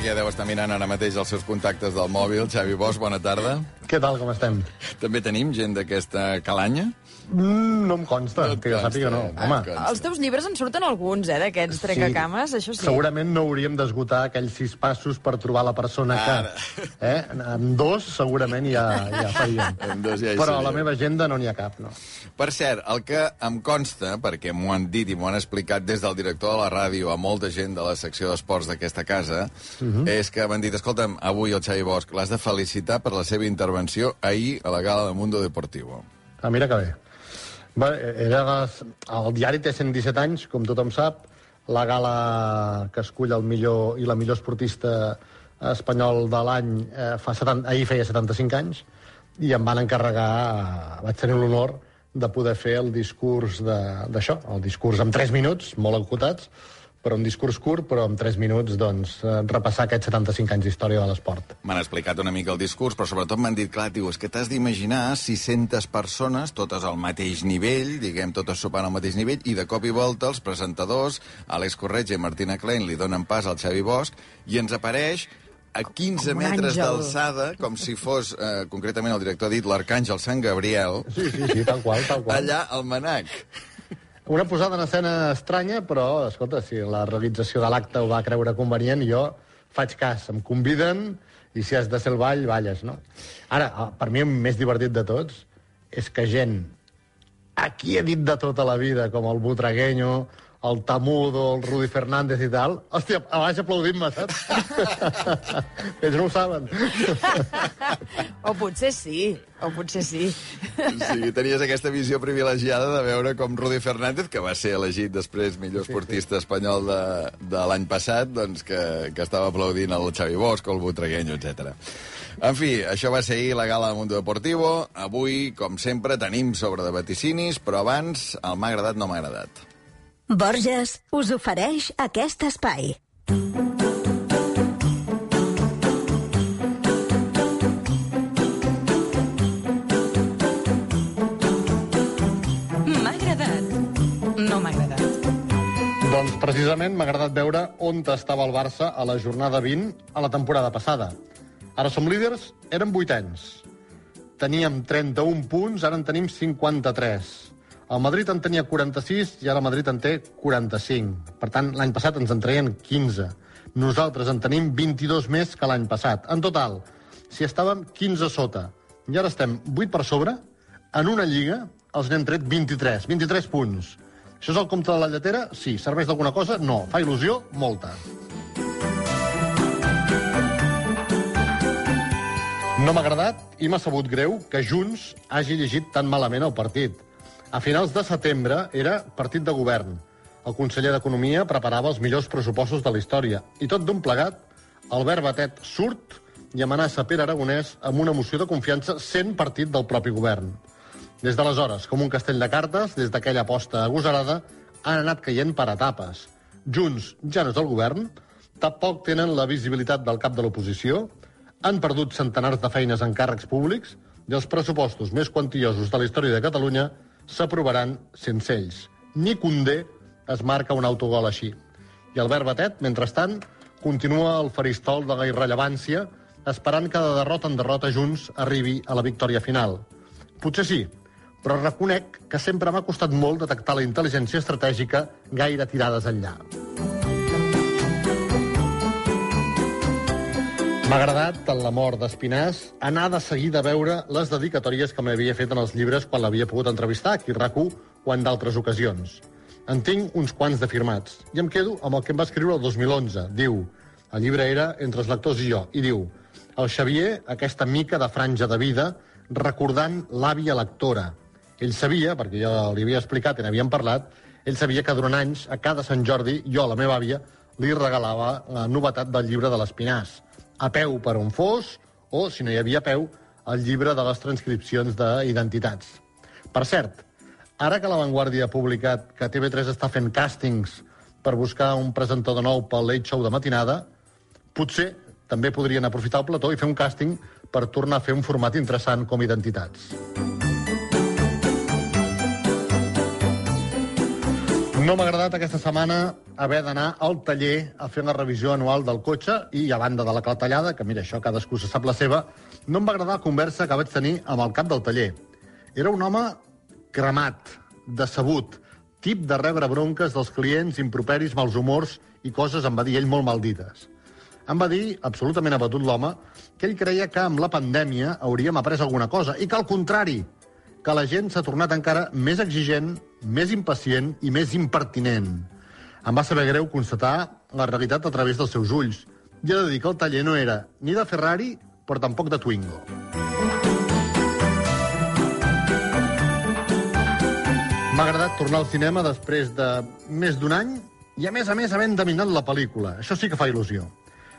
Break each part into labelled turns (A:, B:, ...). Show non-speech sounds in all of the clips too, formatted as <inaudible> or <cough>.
A: que ja deu estar mirant ara mateix els seus contactes del mòbil. Xavi Bosch, bona tarda.
B: Què tal, com estem?
A: També tenim gent d'aquesta calanya?
B: Mm, no em consta,
A: No
B: que jo sàpiga no.
A: et
B: Home.
C: Els teus llibres en surten alguns, eh, d'aquests trecacames, això sí.
B: segurament no hauríem d'esgotar aquells sis passos per trobar la persona
A: Ara.
B: que... Eh? En dos segurament ja, ja faríem. <laughs>
A: En dos ja hi
B: Però a la meva agenda no n'hi ha cap, no.
A: Per cert, el que em consta, perquè m'ho han dit i m'ho han explicat des del director de la ràdio a molta gent de la secció d'esports d'aquesta casa, és que m'han dit, escolta'm, avui el Xavi Bosch l'has de felicitar per la seva intervenció ahir a la gala de Mundo Deportivo.
B: Ah, mira que bé. Bé, era. El diari té 117 anys, com tothom sap. La gala que escull el millor i la millor esportista espanyol de l'any eh, fa 70... ahir feia 75 anys i em van encarregar, eh, vaig tenir l'honor de poder fer el discurs d'això, el discurs en 3 minuts, molt acotats, però un discurs curt, però en 3 minuts doncs, eh, repassar aquests 75 anys d'història de l'esport.
A: M'han explicat una mica el discurs, però sobretot m'han dit, clar, tio, és que t'has d'imaginar 600 persones, totes al mateix nivell, diguem, totes sopant al mateix nivell, i de cop i volta els presentadors, Àlex Corretja i Martina Klein, li donen pas al Xavi Bosch, i ens apareix a 15
C: Com un
A: metres d'alçada, com si fos, eh, concretament el director ha dit, l'arcàngel Sant Gabriel,
B: Sí, sí, sí, tal qual, tal qual.
A: allà al Manac.
B: Una posada en escena estranya, però, escolta, si la realització de l'acte ho va creure convenient, jo faig cas. Em conviden i si has de ser el ball, balles, no? Ara, eh, per mi el més divertit de tots és que gent a qui he dit de tota la vida, com el Butragueño, el Tamudo, el Rudi Fernández i tal, hòstia, a baix aplaudint-me, saps? <laughs> Ells no ho saben. <laughs>
C: O potser sí, o potser sí.
A: Sí, tenies aquesta visió privilegiada de veure com Rudi Fernández, que va ser elegit després millor esportista espanyol de, de l'any passat, doncs que, que estava aplaudint el Xavi Bosch, el Butragueño, etc. En fi, això va ser ahir la gala de Mundo Deportivo. Avui, com sempre, tenim sobre de vaticinis, però abans el m'ha agradat, no m'ha agradat.
D: Borges us ofereix aquest espai.
E: M'ha agradat. No m'ha agradat.
B: Doncs precisament m'ha agradat veure on estava el Barça a la jornada 20 a la temporada passada. Ara som líders, érem vuitens. Teníem 31 punts, ara en tenim 53. El Madrid en tenia 46 i ara el Madrid en té 45. Per tant, l'any passat ens en traien 15. Nosaltres en tenim 22 més que l'any passat. En total, si estàvem 15 sota i ara estem 8 per sobre, en una lliga els n'hem tret 23. 23 punts. Això és el compte de la lletera? Sí. Serveix d'alguna cosa? No. Fa il·lusió? Molta. No m'ha agradat i m'ha sabut greu que Junts hagi llegit tan malament el partit. A finals de setembre era partit de govern. El conseller d'Economia preparava els millors pressupostos de la història. I tot d'un plegat, Albert Batet surt i amenaça Pere Aragonès amb una moció de confiança sent partit del propi govern. Des d'aleshores, com un castell de cartes, des d'aquella aposta agosarada, han anat caient per etapes. Junts ja no és el govern, tampoc tenen la visibilitat del cap de l'oposició, han perdut centenars de feines en càrrecs públics i els pressupostos més quantiosos de la història de Catalunya s'aprovaran sense ells. Ni Condé es marca un autogol així. I Albert Batet, mentrestant, continua al faristol de la irrellevància, esperant que de derrota en derrota Junts arribi a la victòria final. Potser sí, però reconec que sempre m'ha costat molt detectar la intel·ligència estratègica gaire tirades enllà. M'ha agradat, en la mort d'Espinàs, anar de seguida a veure les dedicatòries que m'havia fet en els llibres quan l'havia pogut entrevistar aquí a RAC1 o en d'altres ocasions. En tinc uns quants de firmats, i em quedo amb el que em va escriure el 2011. Diu, el llibre era Entre els lectors i jo, i diu, el Xavier, aquesta mica de franja de vida, recordant l'àvia lectora. Ell sabia, perquè jo li havia explicat i n'havíem parlat, ell sabia que durant anys, a cada Sant Jordi, jo, la meva àvia, li regalava la novetat del llibre de l'Espinàs, a peu per on fos, o, si no hi havia peu, el llibre de les transcripcions d'identitats. Per cert, ara que La Vanguardia ha publicat que TV3 està fent càstings per buscar un presentador nou pel Late Show de matinada, potser també podrien aprofitar el plató i fer un càsting per tornar a fer un format interessant com identitats. No m'ha agradat aquesta setmana haver d'anar al taller a fer la revisió anual del cotxe i a banda de la clatellada, que mira, això cadascú se sap la seva, no em va agradar la conversa que vaig tenir amb el cap del taller. Era un home cremat, decebut, tip de rebre bronques dels clients, improperis, mals humors i coses, em va dir ell, molt maldites. Em va dir, absolutament abatut l'home, que ell creia que amb la pandèmia hauríem après alguna cosa i que, al contrari, que la gent s'ha tornat encara més exigent, més impacient i més impertinent. Em va saber greu constatar la realitat a través dels seus ulls. He de dir que el taller no era ni de Ferrari, però tampoc de Twingo. M'ha agradat tornar al cinema després de més d'un any i, a més a més, havent dominat la pel·lícula. Això sí que fa il·lusió.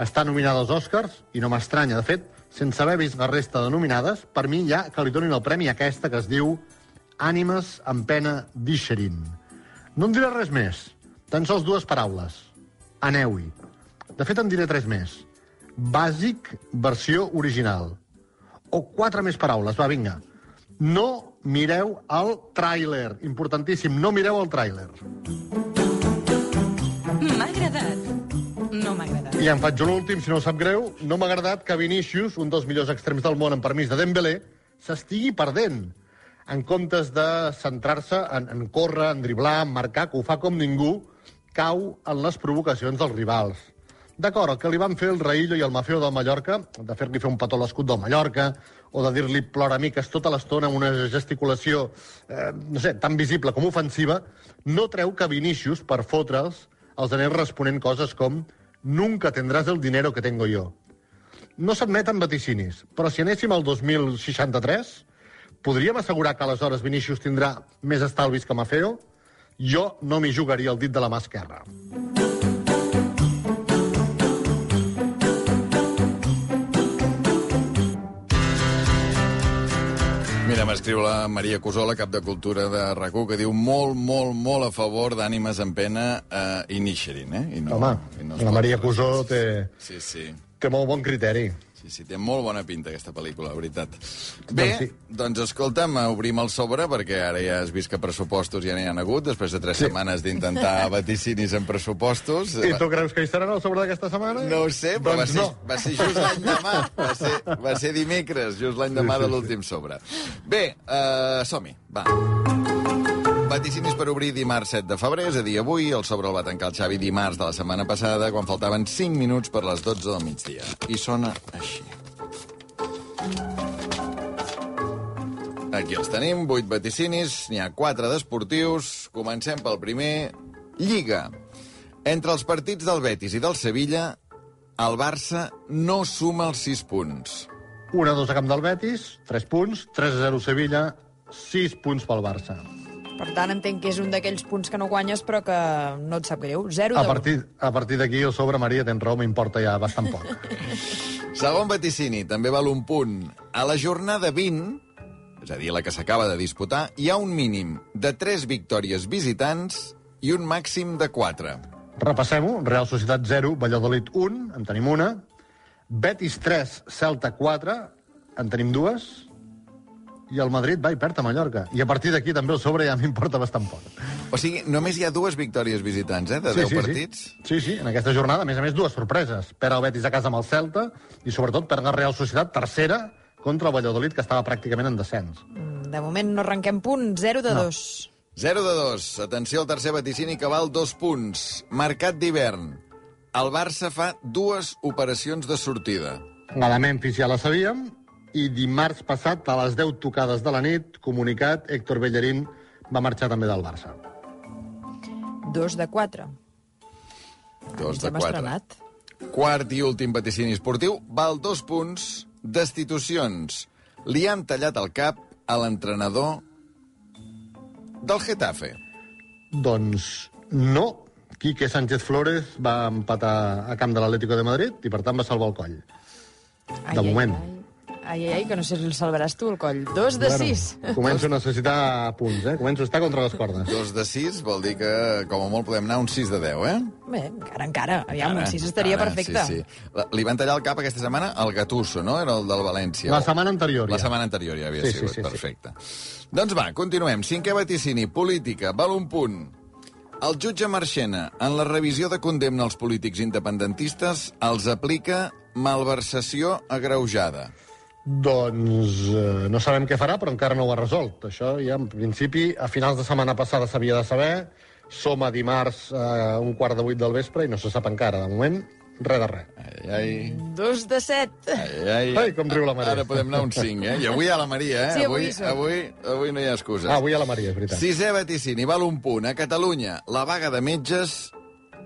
B: Està nominada als Oscars, i no m'estranya, de fet, sense haver vist la resta de nominades, per mi ja que li donin el premi a aquesta que es diu Ànimes amb pena d'Ixerin. No en diré res més, tan sols dues paraules. Aneu-hi. De fet, en diré tres més. Bàsic, versió original. O quatre més paraules, va, vinga. No mireu el tràiler. Importantíssim, no mireu el tràiler.
E: M'ha
B: I en faig l'últim, si no sap greu. No m'ha agradat que Vinícius, un dels millors extrems del món en permís de Dembélé, s'estigui perdent. En comptes de centrar-se en, en córrer, en driblar, en marcar, que ho fa com ningú, cau en les provocacions dels rivals. D'acord, el que li van fer el Raïllo i el Mafeo del Mallorca, de fer-li fer un petó a l'escut del Mallorca, o de dir-li ploramiques tota l'estona amb una gesticulació, eh, no sé, tan visible com ofensiva, no treu que Vinícius, per fotre'ls, els anés responent coses com «Nunca tendrás el dinero que tengo yo». No s'admeten vaticinis, però si anéssim al 2063, podríem assegurar que aleshores Vinícius tindrà més estalvis que Mafeo? Jo no m'hi jugaria el dit de la mà esquerra.
A: Mira, m'escriu la Maria Cosola, cap de Cultura de rac que diu molt, molt, molt a favor d'Ànimes en pena eh, i Nixerin, eh? I
B: Home,
A: i no
B: la Maria Cusó té,
A: Sí, sí.
B: té molt bon criteri.
A: Sí, sí, té molt bona pinta aquesta pel·lícula, la veritat. Bé,
B: Doncs sí.
A: doncs escolta'm, obrim el sobre, perquè ara ja has vist que pressupostos ja n'hi han hagut, després de tres
B: Sí.
A: setmanes d'intentar <laughs> vaticinis en pressupostos.
B: I tu creus que hi seran al sobre d'aquesta setmana?
A: No ho sé, però
B: doncs
A: va, ser,
B: no.
A: va ser just l'any demà. Va ser, va ser <laughs> dimecres, just l'any demà
B: sí,
A: de
B: sí.
A: l'últim sobre. Bé, uh, som-hi, va. Vaticinis per obrir dimarts 7 de febrer, és a dir, avui. El sobre el va tancar el Xavi dimarts de la setmana passada, quan faltaven 5 minuts per les 12 del migdia. I sona així. Aquí els tenim, 8 vaticinis, n'hi ha 4 d'esportius. Comencem pel primer. Lliga. Entre els partits del Betis i del Sevilla, el Barça no suma els 6 punts.
B: 1-2 a camp del Betis, 3 punts, 3-0 Sevilla, 6 punts pel Barça.
C: Per tant, entenc que és un d'aquells punts que no guanyes però que no et sap greu. 0
B: A
C: de
B: partir, a partir d'aquí, el sobre, Maria, tens raó, m'importa ja bastant poc. <laughs>
A: Segon vaticini, també val un punt. A la jornada 20, és a dir, la que s'acaba de disputar, hi ha un mínim de 3 victòries visitants i un màxim de 4.
B: Repassem-ho. Real Societat 0, Valladolid 1, en tenim una. Betis 3, Celta 4, en tenim dues. I el Madrid va i perd a Mallorca. I a partir d'aquí també el sobre ja m'importa bastant poc.
A: O sigui, només hi ha dues victòries visitants, eh, de 10
B: sí,
A: partits.
B: Sí. sí, sí, en aquesta jornada, a més a més, dues sorpreses. Perd el Betis a casa amb el Celta i, sobretot, perd la Real Societat tercera contra el Valladolid, que estava pràcticament en descens.
C: De moment no arrenquem punt, 0 de
B: No.
C: 2.
A: 0 de 2. Atenció al tercer vaticini que val dos punts. Mercat d'hivern. El Barça fa dues operacions de sortida.
B: La de Memphis ja la sabíem, i dimarts passat, a les 10 tocades de la nit, comunicat, Héctor Bellerín va marxar també del Barça.
C: 2 de 4.
A: Dos de quatre.
C: estrenat.
A: Quart i últim vaticini esportiu val dos punts destitucions. Li han tallat el cap a l'entrenador del Getafe.
B: Doncs no. Quique Sánchez Flores va empatar a camp de l'Atlético de Madrid i, per tant, va salvar el coll.
C: Ai,
B: De
C: ai,
B: moment.
C: Ai, ai, ai, que no sé si el salvaràs tu, el coll. 2 de 6.
B: començo a necessitar punts, eh? Començo a estar contra les cordes.
A: Dos de sis vol dir que, com a molt, podem anar un 6 de 10, eh?
C: Bé, encara, encara. Aviam,
A: Ara,
C: un 6 estaria
A: ara,
C: perfecte.
A: Sí, sí. La- Li van tallar el cap aquesta setmana al Gatuso, no? Era el del València.
B: La setmana anterior,
A: La
B: ja.
A: setmana anterior ja havia
B: Sí, sí,
A: sigut,
B: sí, sí.
A: perfecte. Doncs va, continuem. Cinquè vaticini, política, val un punt. El jutge Marchena, en la revisió de condemna als polítics independentistes, els aplica malversació agreujada.
B: Doncs eh, no sabem què farà, però encara no ho ha resolt. Això ja, en principi, a finals de setmana passada s'havia de saber. Som a dimarts a eh, un quart de vuit del vespre i no se sap encara. De moment, res de res.
A: Ai, ai,
C: Dos de set.
A: ai, ai.
B: Ai, com riu la Maria.
A: Ara podem anar un 5, eh? I avui ha la Maria, eh?
C: Sí, avui
A: avui, avui, avui no hi ha excuses.
B: Ah, avui a la Maria, és veritat.
A: Sisè vaticini, val un punt. A Catalunya, la vaga de metges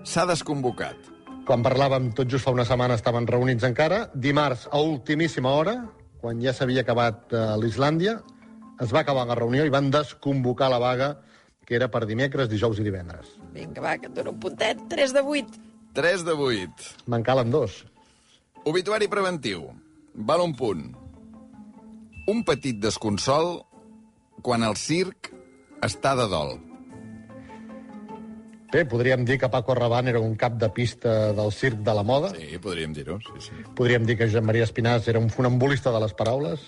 A: s'ha desconvocat.
B: Quan parlàvem tot just fa una setmana estaven reunits encara. Dimarts, a ultimíssima hora, quan ja s'havia acabat eh, l'Islàndia, es va acabar la reunió i van desconvocar la vaga que era per dimecres, dijous i divendres.
C: Vinga, va, que et dono un puntet. 3 de 8.
A: 3 de 8.
B: Me'n calen dos.
A: Obituari preventiu. Val un punt. Un petit desconsol quan el circ està de dol.
B: Bé, podríem dir que Paco Rabanne era un cap de pista del circ de la moda.
A: Sí, podríem dir-ho. Sí, sí.
B: Podríem dir que Joan Maria Espinàs era un funambulista de les paraules.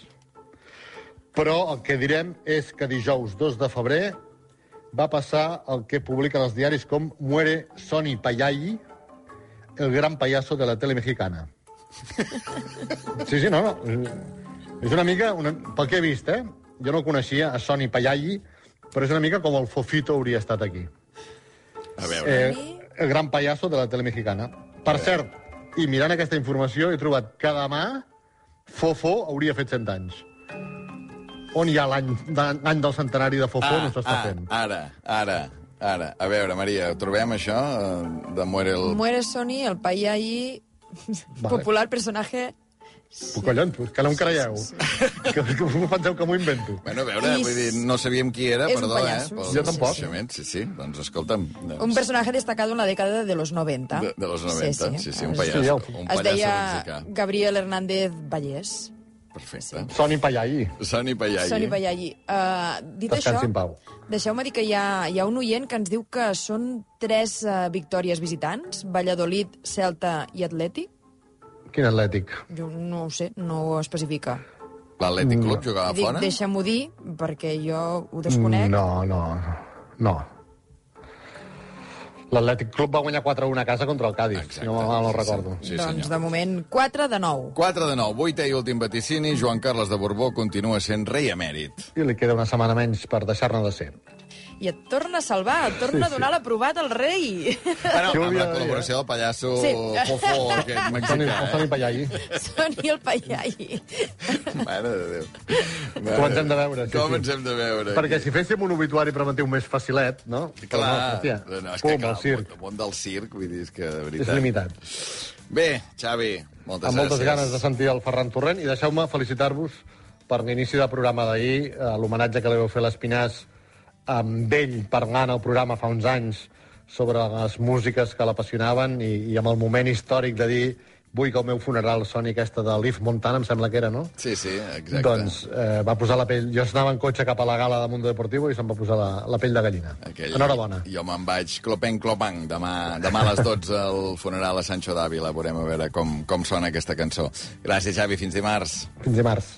B: Però el que direm és que dijous 2 de febrer va passar el que publiquen els diaris com Muere Sonny Payagui, el gran payaso de la tele mexicana. Sí, sí, no, no. És una mica, una, pel que he vist, eh? Jo no coneixia a Sonny Payagui, però és una mica com el Fofito hauria estat aquí.
A: A veure.
B: Eh, el gran payaso de la tele mexicana. Per cert, i mirant aquesta informació he trobat que demà Fofo hauria fet 100 anys. On hi ha l'any de- l'any del centenari de Fofo no s'està
A: ah,
B: fent.
A: ara, ara, ara. A veure, Maria, trobem això eh, de Muere el...
C: Muere Sony, el Payai,
B: Vale.
C: popular personaje...
B: Sí. Collons, que no em creieu. Que, que us penseu que m'ho invento.
A: Bueno, a veure,
C: I
A: vull dir, no sabíem qui era,
C: és un
A: perdó, eh? pel
B: Jo tampoc.
A: coneixement. Sí, sí, doncs escolta'm. Doncs,
C: Un personaje destacado en la década de los 90.
A: de, de los 90, sí, sí, sí un
C: Es-
A: pallasso,
B: Sí,
A: un
C: Es
A: pallasso
C: deia
A: mexicà.
C: Gabriel Hernández Vallès.
A: Perfecte.
B: Soni Pallai.
A: Soni Pallai.
C: Sony Payai. Uh, dit això,
B: Descansi pau.
C: deixeu-me dir que hi ha, hi ha un oient que ens diu que són tres uh, victòries visitants, Valladolid, Celta i Atlètic.
B: Quin atlètic.
C: Jo no ho sé, no ho especifica.
A: L'Atlètic Club jugava
C: Dic,
A: fora?
C: deixa-m'ho dir, perquè jo ho desconec.
B: No, no, no. L'Atlètic Club va guanyar 4-1 a casa contra el Cádiz,
A: Exacte.
B: si no mal no
A: Sí,
B: recordo.
A: sí.
C: doncs,
A: senyor.
C: de moment, 4 de 9.
A: 4 de 9, 8 i últim vaticini, Joan Carles de Borbó continua sent rei emèrit.
B: I li queda una setmana menys per deixar-ne de ser.
C: I et torna a salvar, et torna a donar l'aprovat al rei.
A: Bueno, amb la
B: dir,
A: col·laboració del pallasso
C: Sí.
A: Fofó,
B: Soni,
A: mexicà.
B: Soni
A: Eh?
B: Pallai.
C: Soni el Paiai.
A: Mare de Déu.
B: Com ens hem de veure, sí,
A: Com
B: sí.
A: ens hem de veure.
B: Perquè si féssim un obituari preventiu més facilet, no?
A: Clar,
B: no, hòstia,
A: no, és que
B: pum,
A: clar,
B: el circ.
A: el món del circ, vull dir, és que de
B: És
A: veritat.
B: limitat.
A: Bé, Xavi, moltes
B: Amb
A: gràcies.
B: moltes ganes de sentir el Ferran Torrent i deixeu-me felicitar-vos per l'inici del programa d'ahir, eh, l'homenatge que li vau fer a l'Espinàs amb ell parlant al programa fa uns anys sobre les músiques que l'apassionaven i, i amb el moment històric de dir vull que el meu funeral soni aquesta de Leaf Montana, em sembla que era, no?
A: Sí, sí, exacte.
B: Doncs eh, va posar la pell... Jo anava en cotxe cap a la gala de Mundo Deportivo i se'm va posar la, la pell de gallina.
A: Aquell...
B: Enhorabona.
A: Jo me'n vaig clopeng clopang demà, demà a les 12 al funeral a Sancho d'Àvila. Veurem a veure com, com sona aquesta cançó. Gràcies, Xavi. Fins dimarts.
B: Fins dimarts.